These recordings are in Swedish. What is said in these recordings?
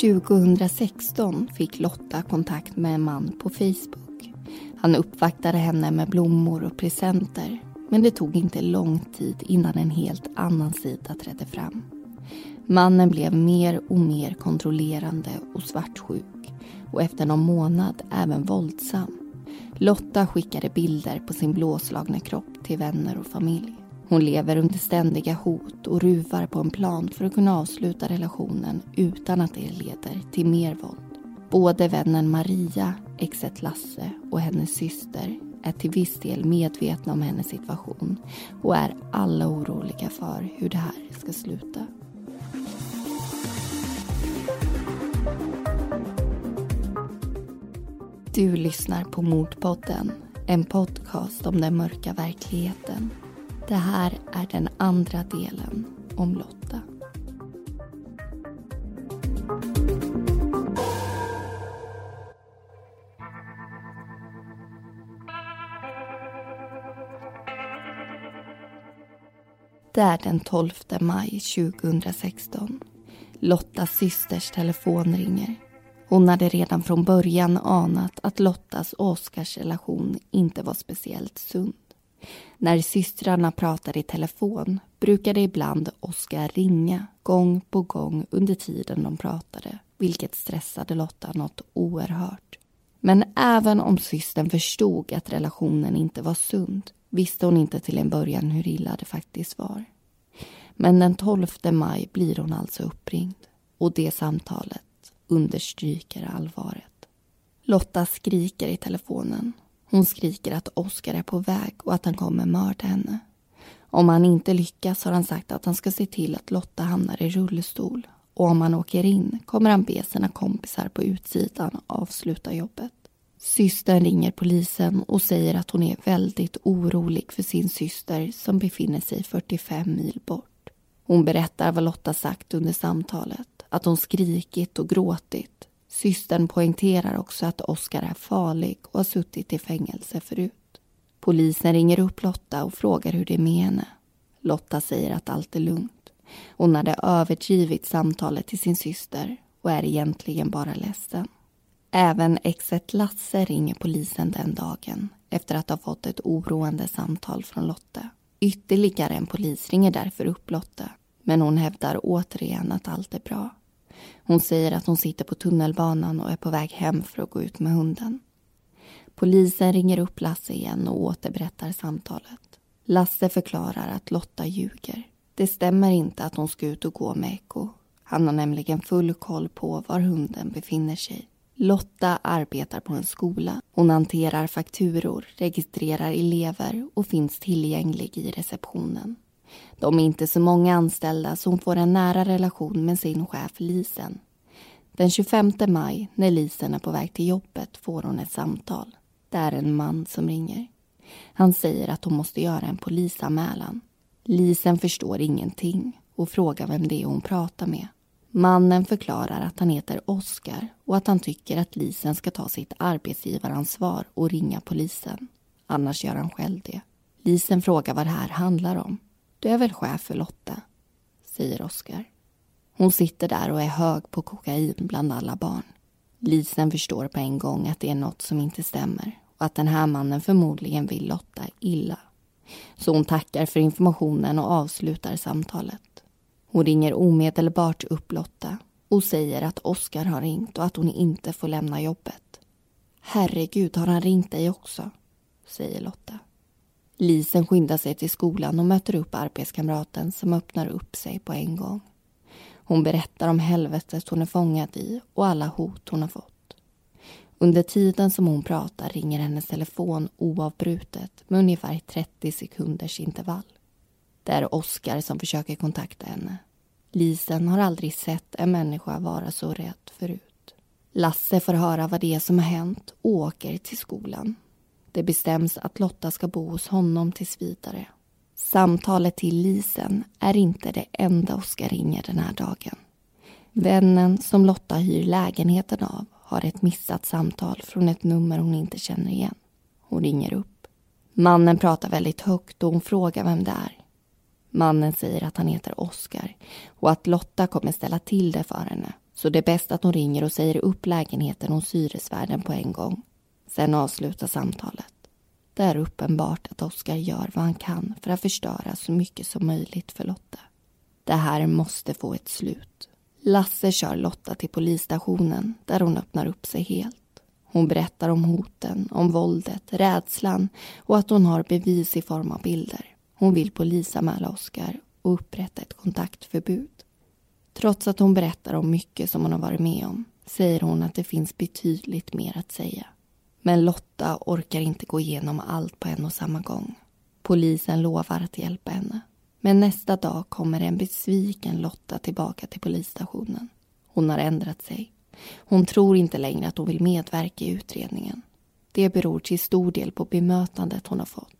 –2016 fick Lotta kontakt med en man på Facebook. Han uppvaktade henne med blommor och presenter men det tog inte lång tid innan en helt annan sida trädde fram. Mannen blev mer och mer kontrollerande och svartsjuk och efter någon månad även våldsam. Lotta skickade bilder på sin blåslagna kropp till vänner och familj. Hon lever under ständiga hot och ruvar på en plan för att kunna avsluta relationen utan att det leder till mer våld. Både vännen Maria, exet Lasse och hennes syster är till viss del medvetna om hennes situation och är alla oroliga för hur det här ska sluta. Du lyssnar på Mordpodden, en podcast om den mörka verkligheten. Det här är den andra delen om Lotta. Det är den 12 maj 2016. Lottas systers telefon ringer. Hon hade redan från början anat att Lottas och Oskars relation inte var speciellt sund. När systrarna pratade i telefon brukade ibland Oskar ringa gång på gång under tiden de pratade vilket stressade Lotta något oerhört. Men även om systern förstod att relationen inte var sund visste hon inte till en början hur illa det faktiskt var. Men den 12 maj blir hon alltså uppringd och det samtalet understryker allvaret. Lotta skriker i telefonen. Hon skriker att Oskar är på väg och att han kommer mörda henne. Om han inte lyckas har han sagt att han ska se till att Lotta hamnar i rullstol och om han åker in kommer han be sina kompisar på utsidan avsluta jobbet. Systern ringer polisen och säger att hon är väldigt orolig för sin syster som befinner sig 45 mil bort. Hon berättar vad Lotta sagt under samtalet att hon skrikit och gråtit. Systern poängterar också att Oskar är farlig och har suttit i fängelse förut. Polisen ringer upp Lotta och frågar hur det är med henne. Lotta säger att allt är lugnt. Hon hade överdrivit samtalet till sin syster och är egentligen bara ledsen. Även exet Lasse ringer polisen den dagen efter att ha fått ett oroande samtal från Lotta. Ytterligare en polis ringer därför upp Lotta men hon hävdar återigen att allt är bra. Hon säger att hon sitter på tunnelbanan och är på väg hem för att gå ut med hunden. Polisen ringer upp Lasse igen och återberättar samtalet. Lasse förklarar att Lotta ljuger. Det stämmer inte att hon ska ut och gå med Eko. Han har nämligen full koll på var hunden befinner sig. Lotta arbetar på en skola. Hon hanterar fakturor, registrerar elever och finns tillgänglig i receptionen. De är inte så många anställda så hon får en nära relation med sin chef Lisen. Den 25 maj, när Lisen är på väg till jobbet, får hon ett samtal. Det är en man som ringer. Han säger att hon måste göra en polisanmälan. Lisen förstår ingenting och frågar vem det är hon pratar med. Mannen förklarar att han heter Oskar och att han tycker att Lisen ska ta sitt arbetsgivaransvar och ringa polisen. Annars gör han själv det. Lisen frågar vad det här handlar om. Du är väl chef för Lotta? säger Oskar. Hon sitter där och är hög på kokain bland alla barn. Lisen förstår på en gång att det är något som inte stämmer och att den här mannen förmodligen vill Lotta illa. Så hon tackar för informationen och avslutar samtalet. Hon ringer omedelbart upp Lotta och säger att Oskar har ringt och att hon inte får lämna jobbet. Herregud, har han ringt dig också? säger Lotta. Lisen skyndar sig till skolan och möter upp arbetskamraten som öppnar upp sig på en gång. Hon berättar om helvetet hon är fångad i och alla hot hon har fått. Under tiden som hon pratar ringer hennes telefon oavbrutet med ungefär 30 sekunders intervall. Det är Oskar som försöker kontakta henne. Lisen har aldrig sett en människa vara så rädd förut. Lasse får höra vad det är som har hänt och åker till skolan. Det bestäms att Lotta ska bo hos honom tills vidare. Samtalet till Lisen är inte det enda Oskar ringer den här dagen. Vännen som Lotta hyr lägenheten av har ett missat samtal från ett nummer hon inte känner igen. Hon ringer upp. Mannen pratar väldigt högt och hon frågar vem det är. Mannen säger att han heter Oskar och att Lotta kommer ställa till det för henne. Så det är bäst att hon ringer och säger upp lägenheten hos hyresvärden på en gång. Sen avslutas samtalet. Det är uppenbart att Oskar gör vad han kan för att förstöra så mycket som möjligt för Lotta. Det här måste få ett slut. Lasse kör Lotta till polisstationen där hon öppnar upp sig helt. Hon berättar om hoten, om våldet, rädslan och att hon har bevis i form av bilder. Hon vill polisanmäla Oskar och upprätta ett kontaktförbud. Trots att hon berättar om mycket som hon har varit med om säger hon att det finns betydligt mer att säga. Men Lotta orkar inte gå igenom allt på en och samma gång. Polisen lovar att hjälpa henne. Men nästa dag kommer en besviken Lotta tillbaka till polisstationen. Hon har ändrat sig. Hon tror inte längre att hon vill medverka i utredningen. Det beror till stor del på bemötandet hon har fått.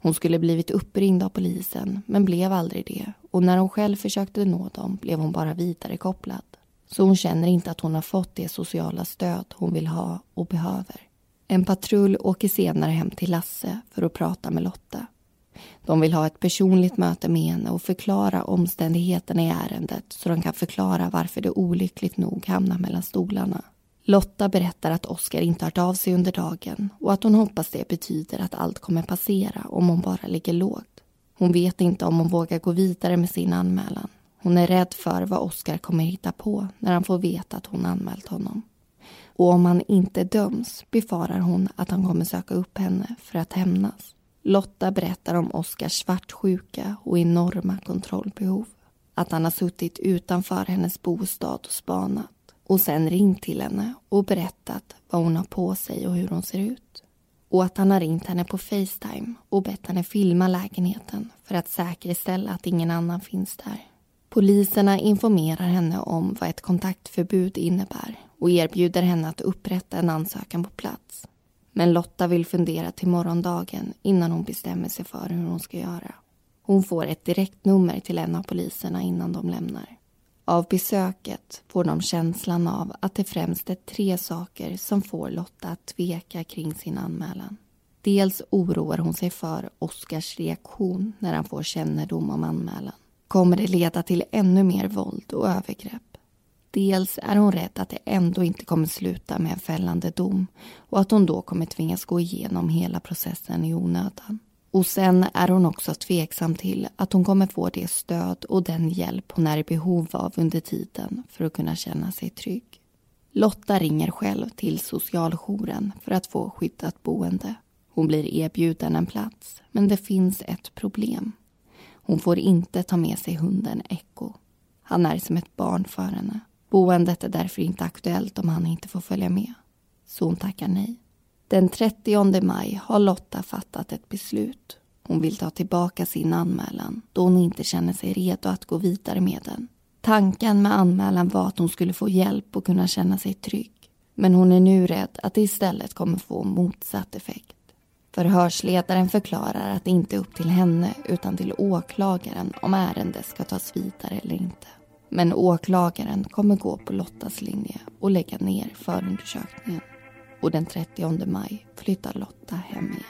Hon skulle blivit uppringd av polisen, men blev aldrig det. Och när hon själv försökte nå dem blev hon bara vidarekopplad. Så hon känner inte att hon har fått det sociala stöd hon vill ha och behöver. En patrull åker senare hem till Lasse för att prata med Lotta. De vill ha ett personligt möte med henne och förklara omständigheterna i ärendet så de kan förklara varför det olyckligt nog hamnar mellan stolarna. Lotta berättar att Oskar inte hört av sig under dagen och att hon hoppas det betyder att allt kommer passera om hon bara ligger lågt. Hon vet inte om hon vågar gå vidare med sin anmälan. Hon är rädd för vad Oskar kommer hitta på när han får veta att hon anmält honom. Och om han inte döms befarar hon att han kommer söka upp henne för att hämnas. Lotta berättar om Oskars svartsjuka och enorma kontrollbehov. Att han har suttit utanför hennes bostad och spanat och sen ringt till henne och berättat vad hon har på sig och hur hon ser ut. Och att han har ringt henne på Facetime och bett henne filma lägenheten för att säkerställa att ingen annan finns där. Poliserna informerar henne om vad ett kontaktförbud innebär och erbjuder henne att upprätta en ansökan på plats. Men Lotta vill fundera till morgondagen innan hon bestämmer sig för hur hon ska göra. Hon får ett direktnummer till en av poliserna innan de lämnar. Av besöket får de känslan av att det främst är tre saker som får Lotta att tveka kring sin anmälan. Dels oroar hon sig för Oskars reaktion när han får kännedom om anmälan. Kommer det leda till ännu mer våld och övergrepp? Dels är hon rädd att det ändå inte kommer sluta med en fällande dom och att hon då kommer tvingas gå igenom hela processen i onödan. Och sen är hon också tveksam till att hon kommer få det stöd och den hjälp hon är i behov av under tiden för att kunna känna sig trygg. Lotta ringer själv till socialjouren för att få skyddat boende. Hon blir erbjuden en plats, men det finns ett problem. Hon får inte ta med sig hunden Echo. Han är som ett barn för henne. Boendet är därför inte aktuellt om han inte får följa med. Så hon tackar nej. Den 30 maj har Lotta fattat ett beslut. Hon vill ta tillbaka sin anmälan då hon inte känner sig redo att gå vidare med den. Tanken med anmälan var att hon skulle få hjälp och kunna känna sig trygg. Men hon är nu rädd att det istället kommer få motsatt effekt. Förhörsledaren förklarar att det inte är upp till henne utan till åklagaren om ärendet ska tas vidare eller inte. Men åklagaren kommer gå på Lottas linje och lägga ner förundersökningen. Och den 30 maj flyttar Lotta hem igen.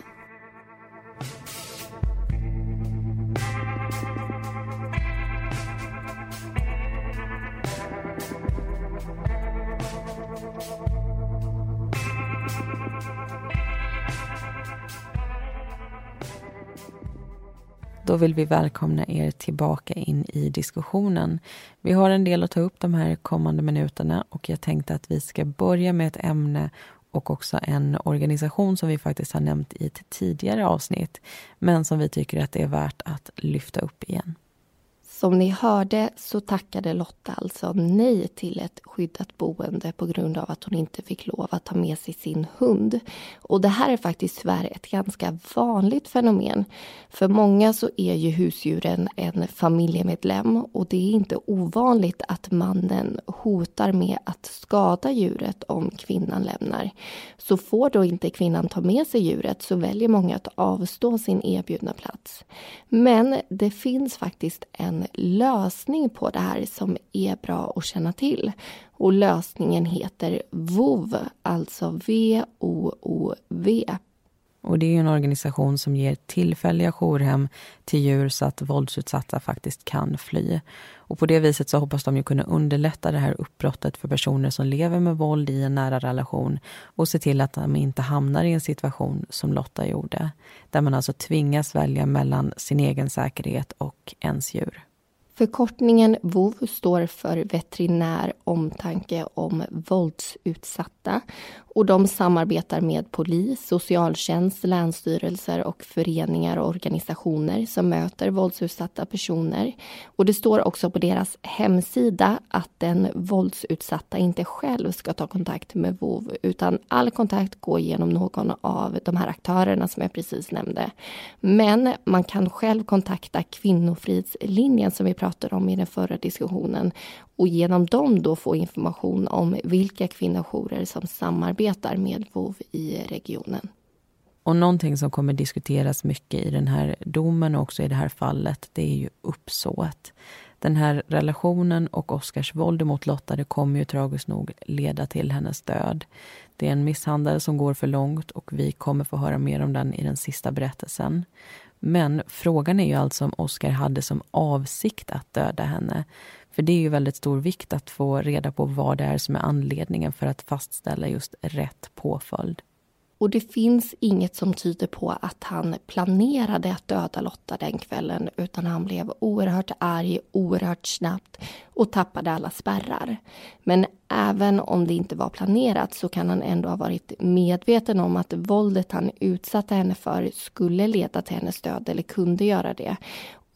Då vill vi välkomna er tillbaka in i diskussionen. Vi har en del att ta upp de här kommande minuterna och jag tänkte att vi ska börja med ett ämne och också en organisation som vi faktiskt har nämnt i ett tidigare avsnitt men som vi tycker att det är värt att lyfta upp igen. Som ni hörde så tackade Lotta alltså nej till ett skyddat boende på grund av att hon inte fick lov att ta med sig sin hund. Och det här är faktiskt tyvärr ett ganska vanligt fenomen. För många så är ju husdjuren en familjemedlem och det är inte ovanligt att mannen hotar med att skada djuret om kvinnan lämnar. Så får då inte kvinnan ta med sig djuret så väljer många att avstå sin erbjudna plats. Men det finns faktiskt en lösning på det här som är bra att känna till. Och lösningen heter VOV, alltså V-O-O-V. Och det är en organisation som ger tillfälliga jourhem till djur så att våldsutsatta faktiskt kan fly. Och på det viset så hoppas de ju kunna underlätta det här uppbrottet för personer som lever med våld i en nära relation och se till att de inte hamnar i en situation som Lotta gjorde. Där man alltså tvingas välja mellan sin egen säkerhet och ens djur. Förkortningen VOV står för Veterinär omtanke om våldsutsatta och de samarbetar med polis, socialtjänst, länsstyrelser och föreningar och organisationer som möter våldsutsatta personer. Och det står också på deras hemsida att den våldsutsatta inte själv ska ta kontakt med VOV utan all kontakt går genom någon av de här aktörerna som jag precis nämnde. Men man kan själv kontakta Kvinnofridslinjen som vi pratade om i den förra diskussionen och genom dem då få information om vilka kvinnojourer som samarbetar samarbetar med VOV i regionen. Och någonting som kommer diskuteras mycket i den här domen och också i det här fallet, det är ju uppsåt. Den här relationen och Oskars våld mot Lotta, det kommer ju tragiskt nog leda till hennes död. Det är en misshandel som går för långt och vi kommer få höra mer om den i den sista berättelsen. Men frågan är ju alltså om Oskar hade som avsikt att döda henne. För det är ju väldigt stor vikt att få reda på vad det är som är anledningen för att fastställa just rätt påföljd. Och det finns inget som tyder på att han planerade att döda Lotta den kvällen utan han blev oerhört arg, oerhört snabbt och tappade alla spärrar. Men även om det inte var planerat så kan han ändå ha varit medveten om att våldet han utsatte henne för skulle leda till hennes död eller kunde göra det.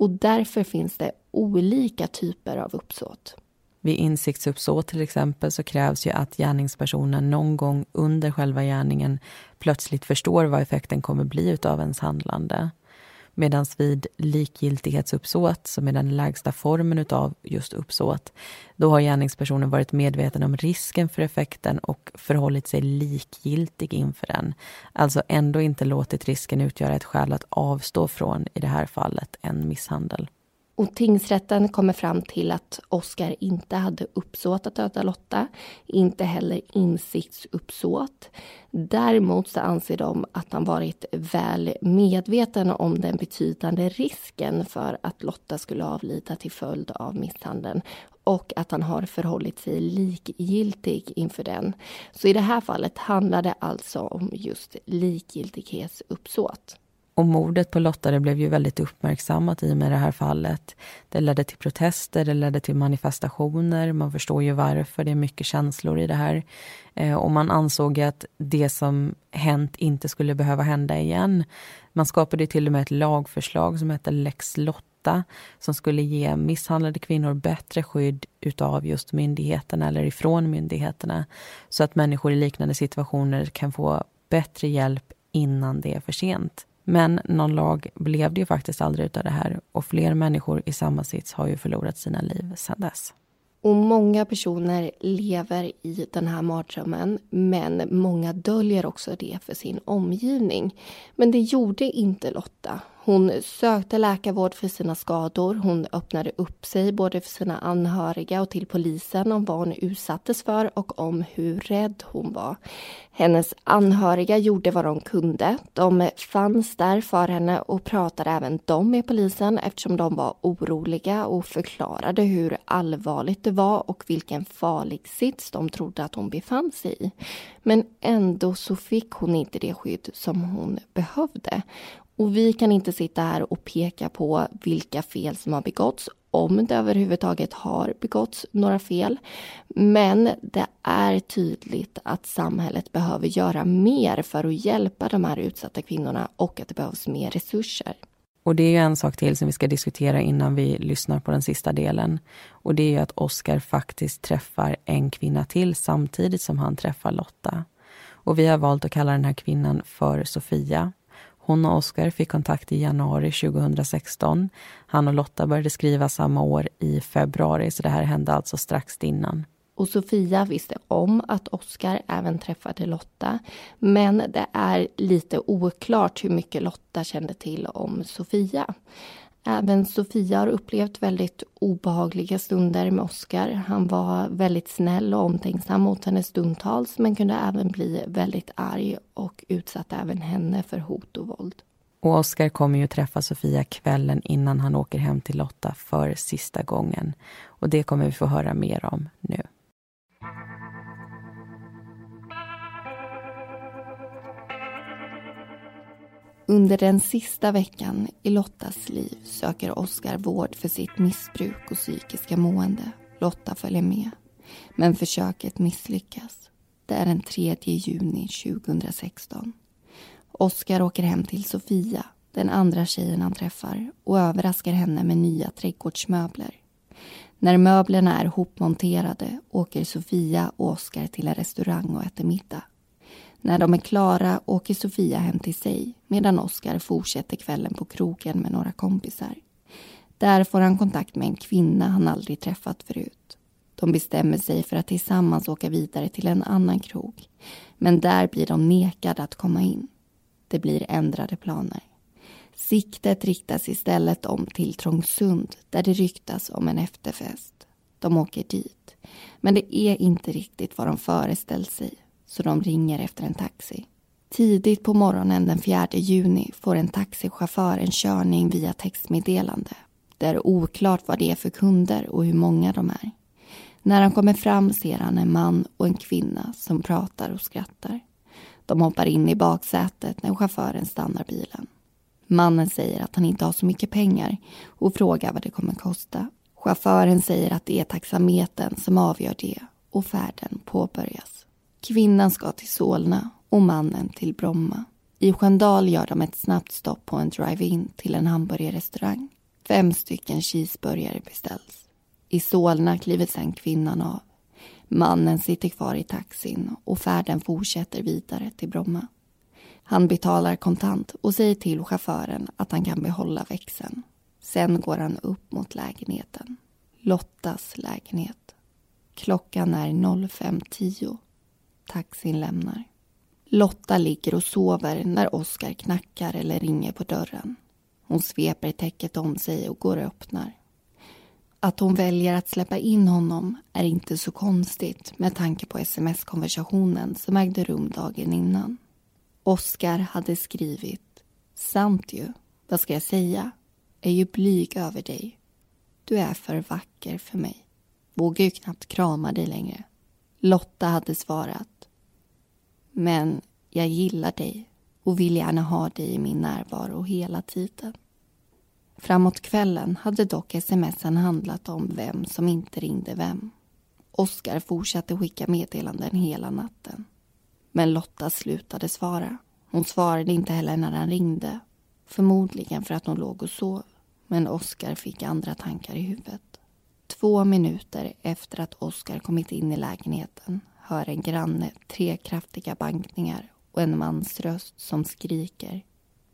Och därför finns det olika typer av uppsåt. Vid insiktsuppsåt till exempel så krävs ju att gärningspersonen någon gång under själva gärningen plötsligt förstår vad effekten kommer bli av ens handlande. Medan vid likgiltighetsuppsåt, som är den lägsta formen av just uppsåt, då har gärningspersonen varit medveten om risken för effekten och förhållit sig likgiltig inför den. Alltså ändå inte låtit risken utgöra ett skäl att avstå från, i det här fallet, en misshandel. Och tingsrätten kommer fram till att Oskar inte hade uppsåt att döda Lotta, inte heller insiktsuppsåt. Däremot så anser de att han varit väl medveten om den betydande risken för att Lotta skulle avlida till följd av misshandeln och att han har förhållit sig likgiltig inför den. Så i det här fallet handlar det alltså om just likgiltighetsuppsåt. Och mordet på Lotta det blev ju väldigt uppmärksammat i och med det här fallet. Det ledde till protester, det ledde till manifestationer. Man förstår ju varför, det är mycket känslor i det här. Eh, och man ansåg att det som hänt inte skulle behöva hända igen. Man skapade till och med ett lagförslag som hette Lex Lotta som skulle ge misshandlade kvinnor bättre skydd utav just myndigheterna eller ifrån myndigheterna. Så att människor i liknande situationer kan få bättre hjälp innan det är för sent. Men någon lag blev det ju faktiskt aldrig utav det här och fler människor i samma sits har ju förlorat sina liv sedan dess. Och många personer lever i den här mardrömmen men många döljer också det för sin omgivning. Men det gjorde inte Lotta. Hon sökte läkarvård för sina skador. Hon öppnade upp sig både för sina anhöriga och till polisen om vad hon utsattes för och om hur rädd hon var. Hennes anhöriga gjorde vad de kunde. De fanns där för henne och pratade även de med polisen eftersom de var oroliga och förklarade hur allvarligt det var och vilken farlig sits de trodde att hon befann sig i. Men ändå så fick hon inte det skydd som hon behövde. Och vi kan inte sitta här och peka på vilka fel som har begåtts, om det överhuvudtaget har begåtts några fel. Men det är tydligt att samhället behöver göra mer för att hjälpa de här utsatta kvinnorna och att det behövs mer resurser. Och det är ju en sak till som vi ska diskutera innan vi lyssnar på den sista delen. Och det är ju att Oskar faktiskt träffar en kvinna till samtidigt som han träffar Lotta. Och vi har valt att kalla den här kvinnan för Sofia. Hon och Oskar fick kontakt i januari 2016. Han och Lotta började skriva samma år i februari, så det här hände alltså strax innan. Och Sofia visste om att Oskar även träffade Lotta. Men det är lite oklart hur mycket Lotta kände till om Sofia. Även Sofia har upplevt väldigt obehagliga stunder med Oskar. Han var väldigt snäll och omtänksam mot henne stundtals men kunde även bli väldigt arg och utsatte även henne för hot och våld. Och Oskar kommer ju träffa Sofia kvällen innan han åker hem till Lotta för sista gången. Och det kommer vi få höra mer om nu. Under den sista veckan i Lottas liv söker Oskar vård för sitt missbruk och psykiska mående. Lotta följer med. Men försöket misslyckas. Det är den 3 juni 2016. Oskar åker hem till Sofia, den andra tjejen han träffar och överraskar henne med nya trädgårdsmöbler. När möblerna är hopmonterade åker Sofia och Oskar till en restaurang och äter middag. När de är klara åker Sofia hem till sig medan Oskar fortsätter kvällen på krogen med några kompisar. Där får han kontakt med en kvinna han aldrig träffat förut. De bestämmer sig för att tillsammans åka vidare till en annan krog. Men där blir de nekade att komma in. Det blir ändrade planer. Siktet riktas istället om till Trångsund där det ryktas om en efterfest. De åker dit. Men det är inte riktigt vad de föreställt sig så de ringer efter en taxi. Tidigt på morgonen den 4 juni får en taxichaufför en körning via textmeddelande. Det är oklart vad det är för kunder och hur många de är. När han kommer fram ser han en man och en kvinna som pratar och skrattar. De hoppar in i baksätet när chauffören stannar bilen. Mannen säger att han inte har så mycket pengar och frågar vad det kommer kosta. Chauffören säger att det är taxameten som avgör det och färden påbörjas. Kvinnan ska till Solna och mannen till Bromma. I Sköndal gör de ett snabbt stopp på en drive-in till en hamburgerrestaurang. Fem stycken cheeseburgare beställs. I Solna kliver sen kvinnan av. Mannen sitter kvar i taxin och färden fortsätter vidare till Bromma. Han betalar kontant och säger till chauffören att han kan behålla växeln. Sen går han upp mot lägenheten. Lottas lägenhet. Klockan är 05.10. Taxin lämnar. Lotta ligger och sover när Oskar knackar eller ringer på dörren. Hon sveper täcket om sig och går och öppnar. Att hon väljer att släppa in honom är inte så konstigt med tanke på sms-konversationen som ägde rum dagen innan. Oskar hade skrivit Sant ju, vad ska jag säga? Är ju blyg över dig. Du är för vacker för mig. Vågar ju knappt krama dig längre. Lotta hade svarat. Men jag gillar dig och vill gärna ha dig i min närvaro hela tiden. Framåt kvällen hade dock smsen handlat om vem som inte ringde vem. Oskar fortsatte skicka meddelanden hela natten. Men Lotta slutade svara. Hon svarade inte heller när han ringde. Förmodligen för att hon låg och sov. Men Oskar fick andra tankar i huvudet. Två minuter efter att Oskar kommit in i lägenheten hör en granne tre kraftiga bankningar och en mans röst som skriker.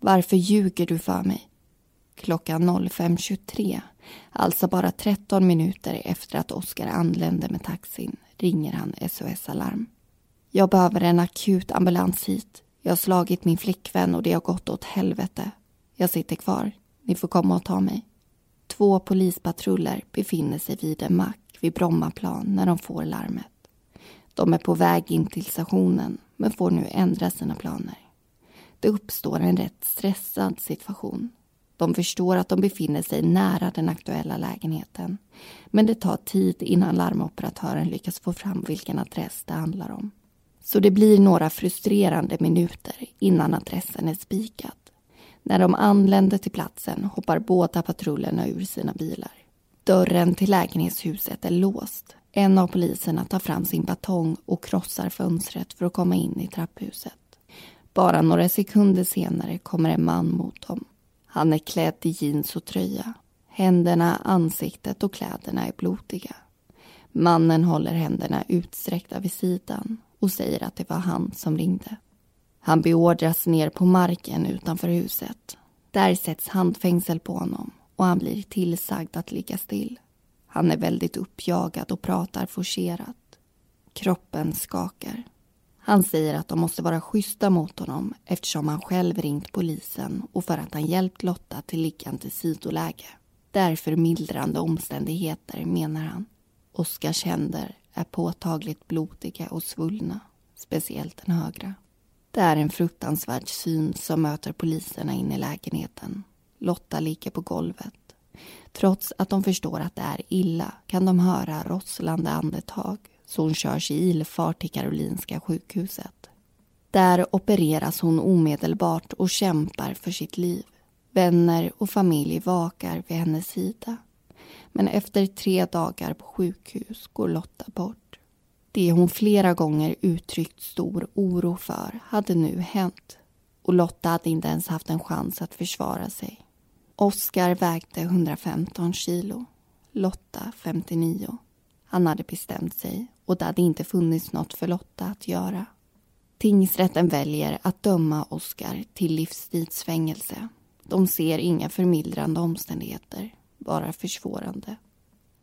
Varför ljuger du för mig? Klockan 05.23, alltså bara 13 minuter efter att Oskar anlände med taxin, ringer han SOS Alarm. Jag behöver en akut ambulans hit. Jag har slagit min flickvän och det har gått åt helvete. Jag sitter kvar. Ni får komma och ta mig. Två polispatruller befinner sig vid en mack vid Brommaplan när de får larmet. De är på väg in till stationen men får nu ändra sina planer. Det uppstår en rätt stressad situation. De förstår att de befinner sig nära den aktuella lägenheten men det tar tid innan larmoperatören lyckas få fram vilken adress det handlar om. Så det blir några frustrerande minuter innan adressen är spikad. När de anländer till platsen hoppar båda patrullerna ur sina bilar. Dörren till lägenhetshuset är låst. En av poliserna tar fram sin batong och krossar fönstret för att komma in i trapphuset. Bara några sekunder senare kommer en man mot dem. Han är klädd i jeans och tröja. Händerna, ansiktet och kläderna är blodiga. Mannen håller händerna utsträckta vid sidan och säger att det var han som ringde. Han beordras ner på marken utanför huset. Där sätts handfängsel på honom och han blir tillsagd att ligga still. Han är väldigt uppjagad och pratar forcerat. Kroppen skakar. Han säger att de måste vara schyssta mot honom eftersom han själv ringt polisen och för att han hjälpt Lotta till liggande sidoläge. Därför mildrande omständigheter, menar han. Oskars händer är påtagligt blodiga och svullna, speciellt den högra. Det är en fruktansvärd syn som möter poliserna in i lägenheten. Lotta ligger på golvet. Trots att de förstår att det är illa kan de höra rosslande andetag så hon körs i ilfart till Karolinska sjukhuset. Där opereras hon omedelbart och kämpar för sitt liv. Vänner och familj vakar vid hennes sida. Men efter tre dagar på sjukhus går Lotta bort. Det hon flera gånger uttryckt stor oro för hade nu hänt och Lotta hade inte ens haft en chans att försvara sig. Oskar vägde 115 kilo, Lotta 59. Han hade bestämt sig och det hade inte funnits något för Lotta att göra. Tingsrätten väljer att döma Oskar till livstidsfängelse. De ser inga förmildrande omständigheter, bara försvårande.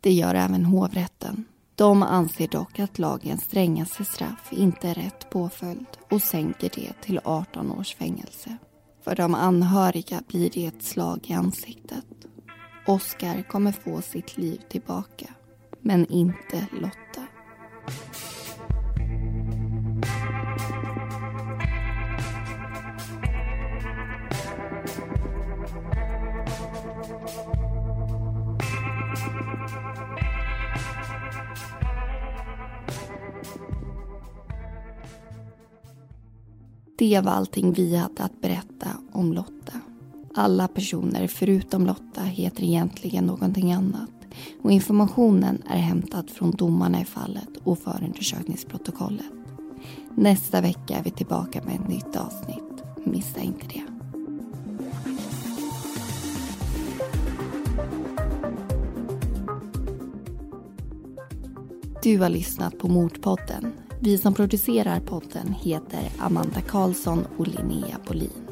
Det gör även hovrätten. De anser dock att lagens strängaste straff inte är rätt påföljd och sänker det till 18 års fängelse. För de anhöriga blir det ett slag i ansiktet. Oskar kommer få sitt liv tillbaka, men inte Lotta. Det var allting vi hade att berätta om Lotta. Alla personer förutom Lotta heter egentligen någonting annat och informationen är hämtad från domarna i fallet och förundersökningsprotokollet. Nästa vecka är vi tillbaka med ett nytt avsnitt. Missa inte det. Du har lyssnat på Mordpodden vi som producerar podden heter Amanda Karlsson och Linnea Bolin.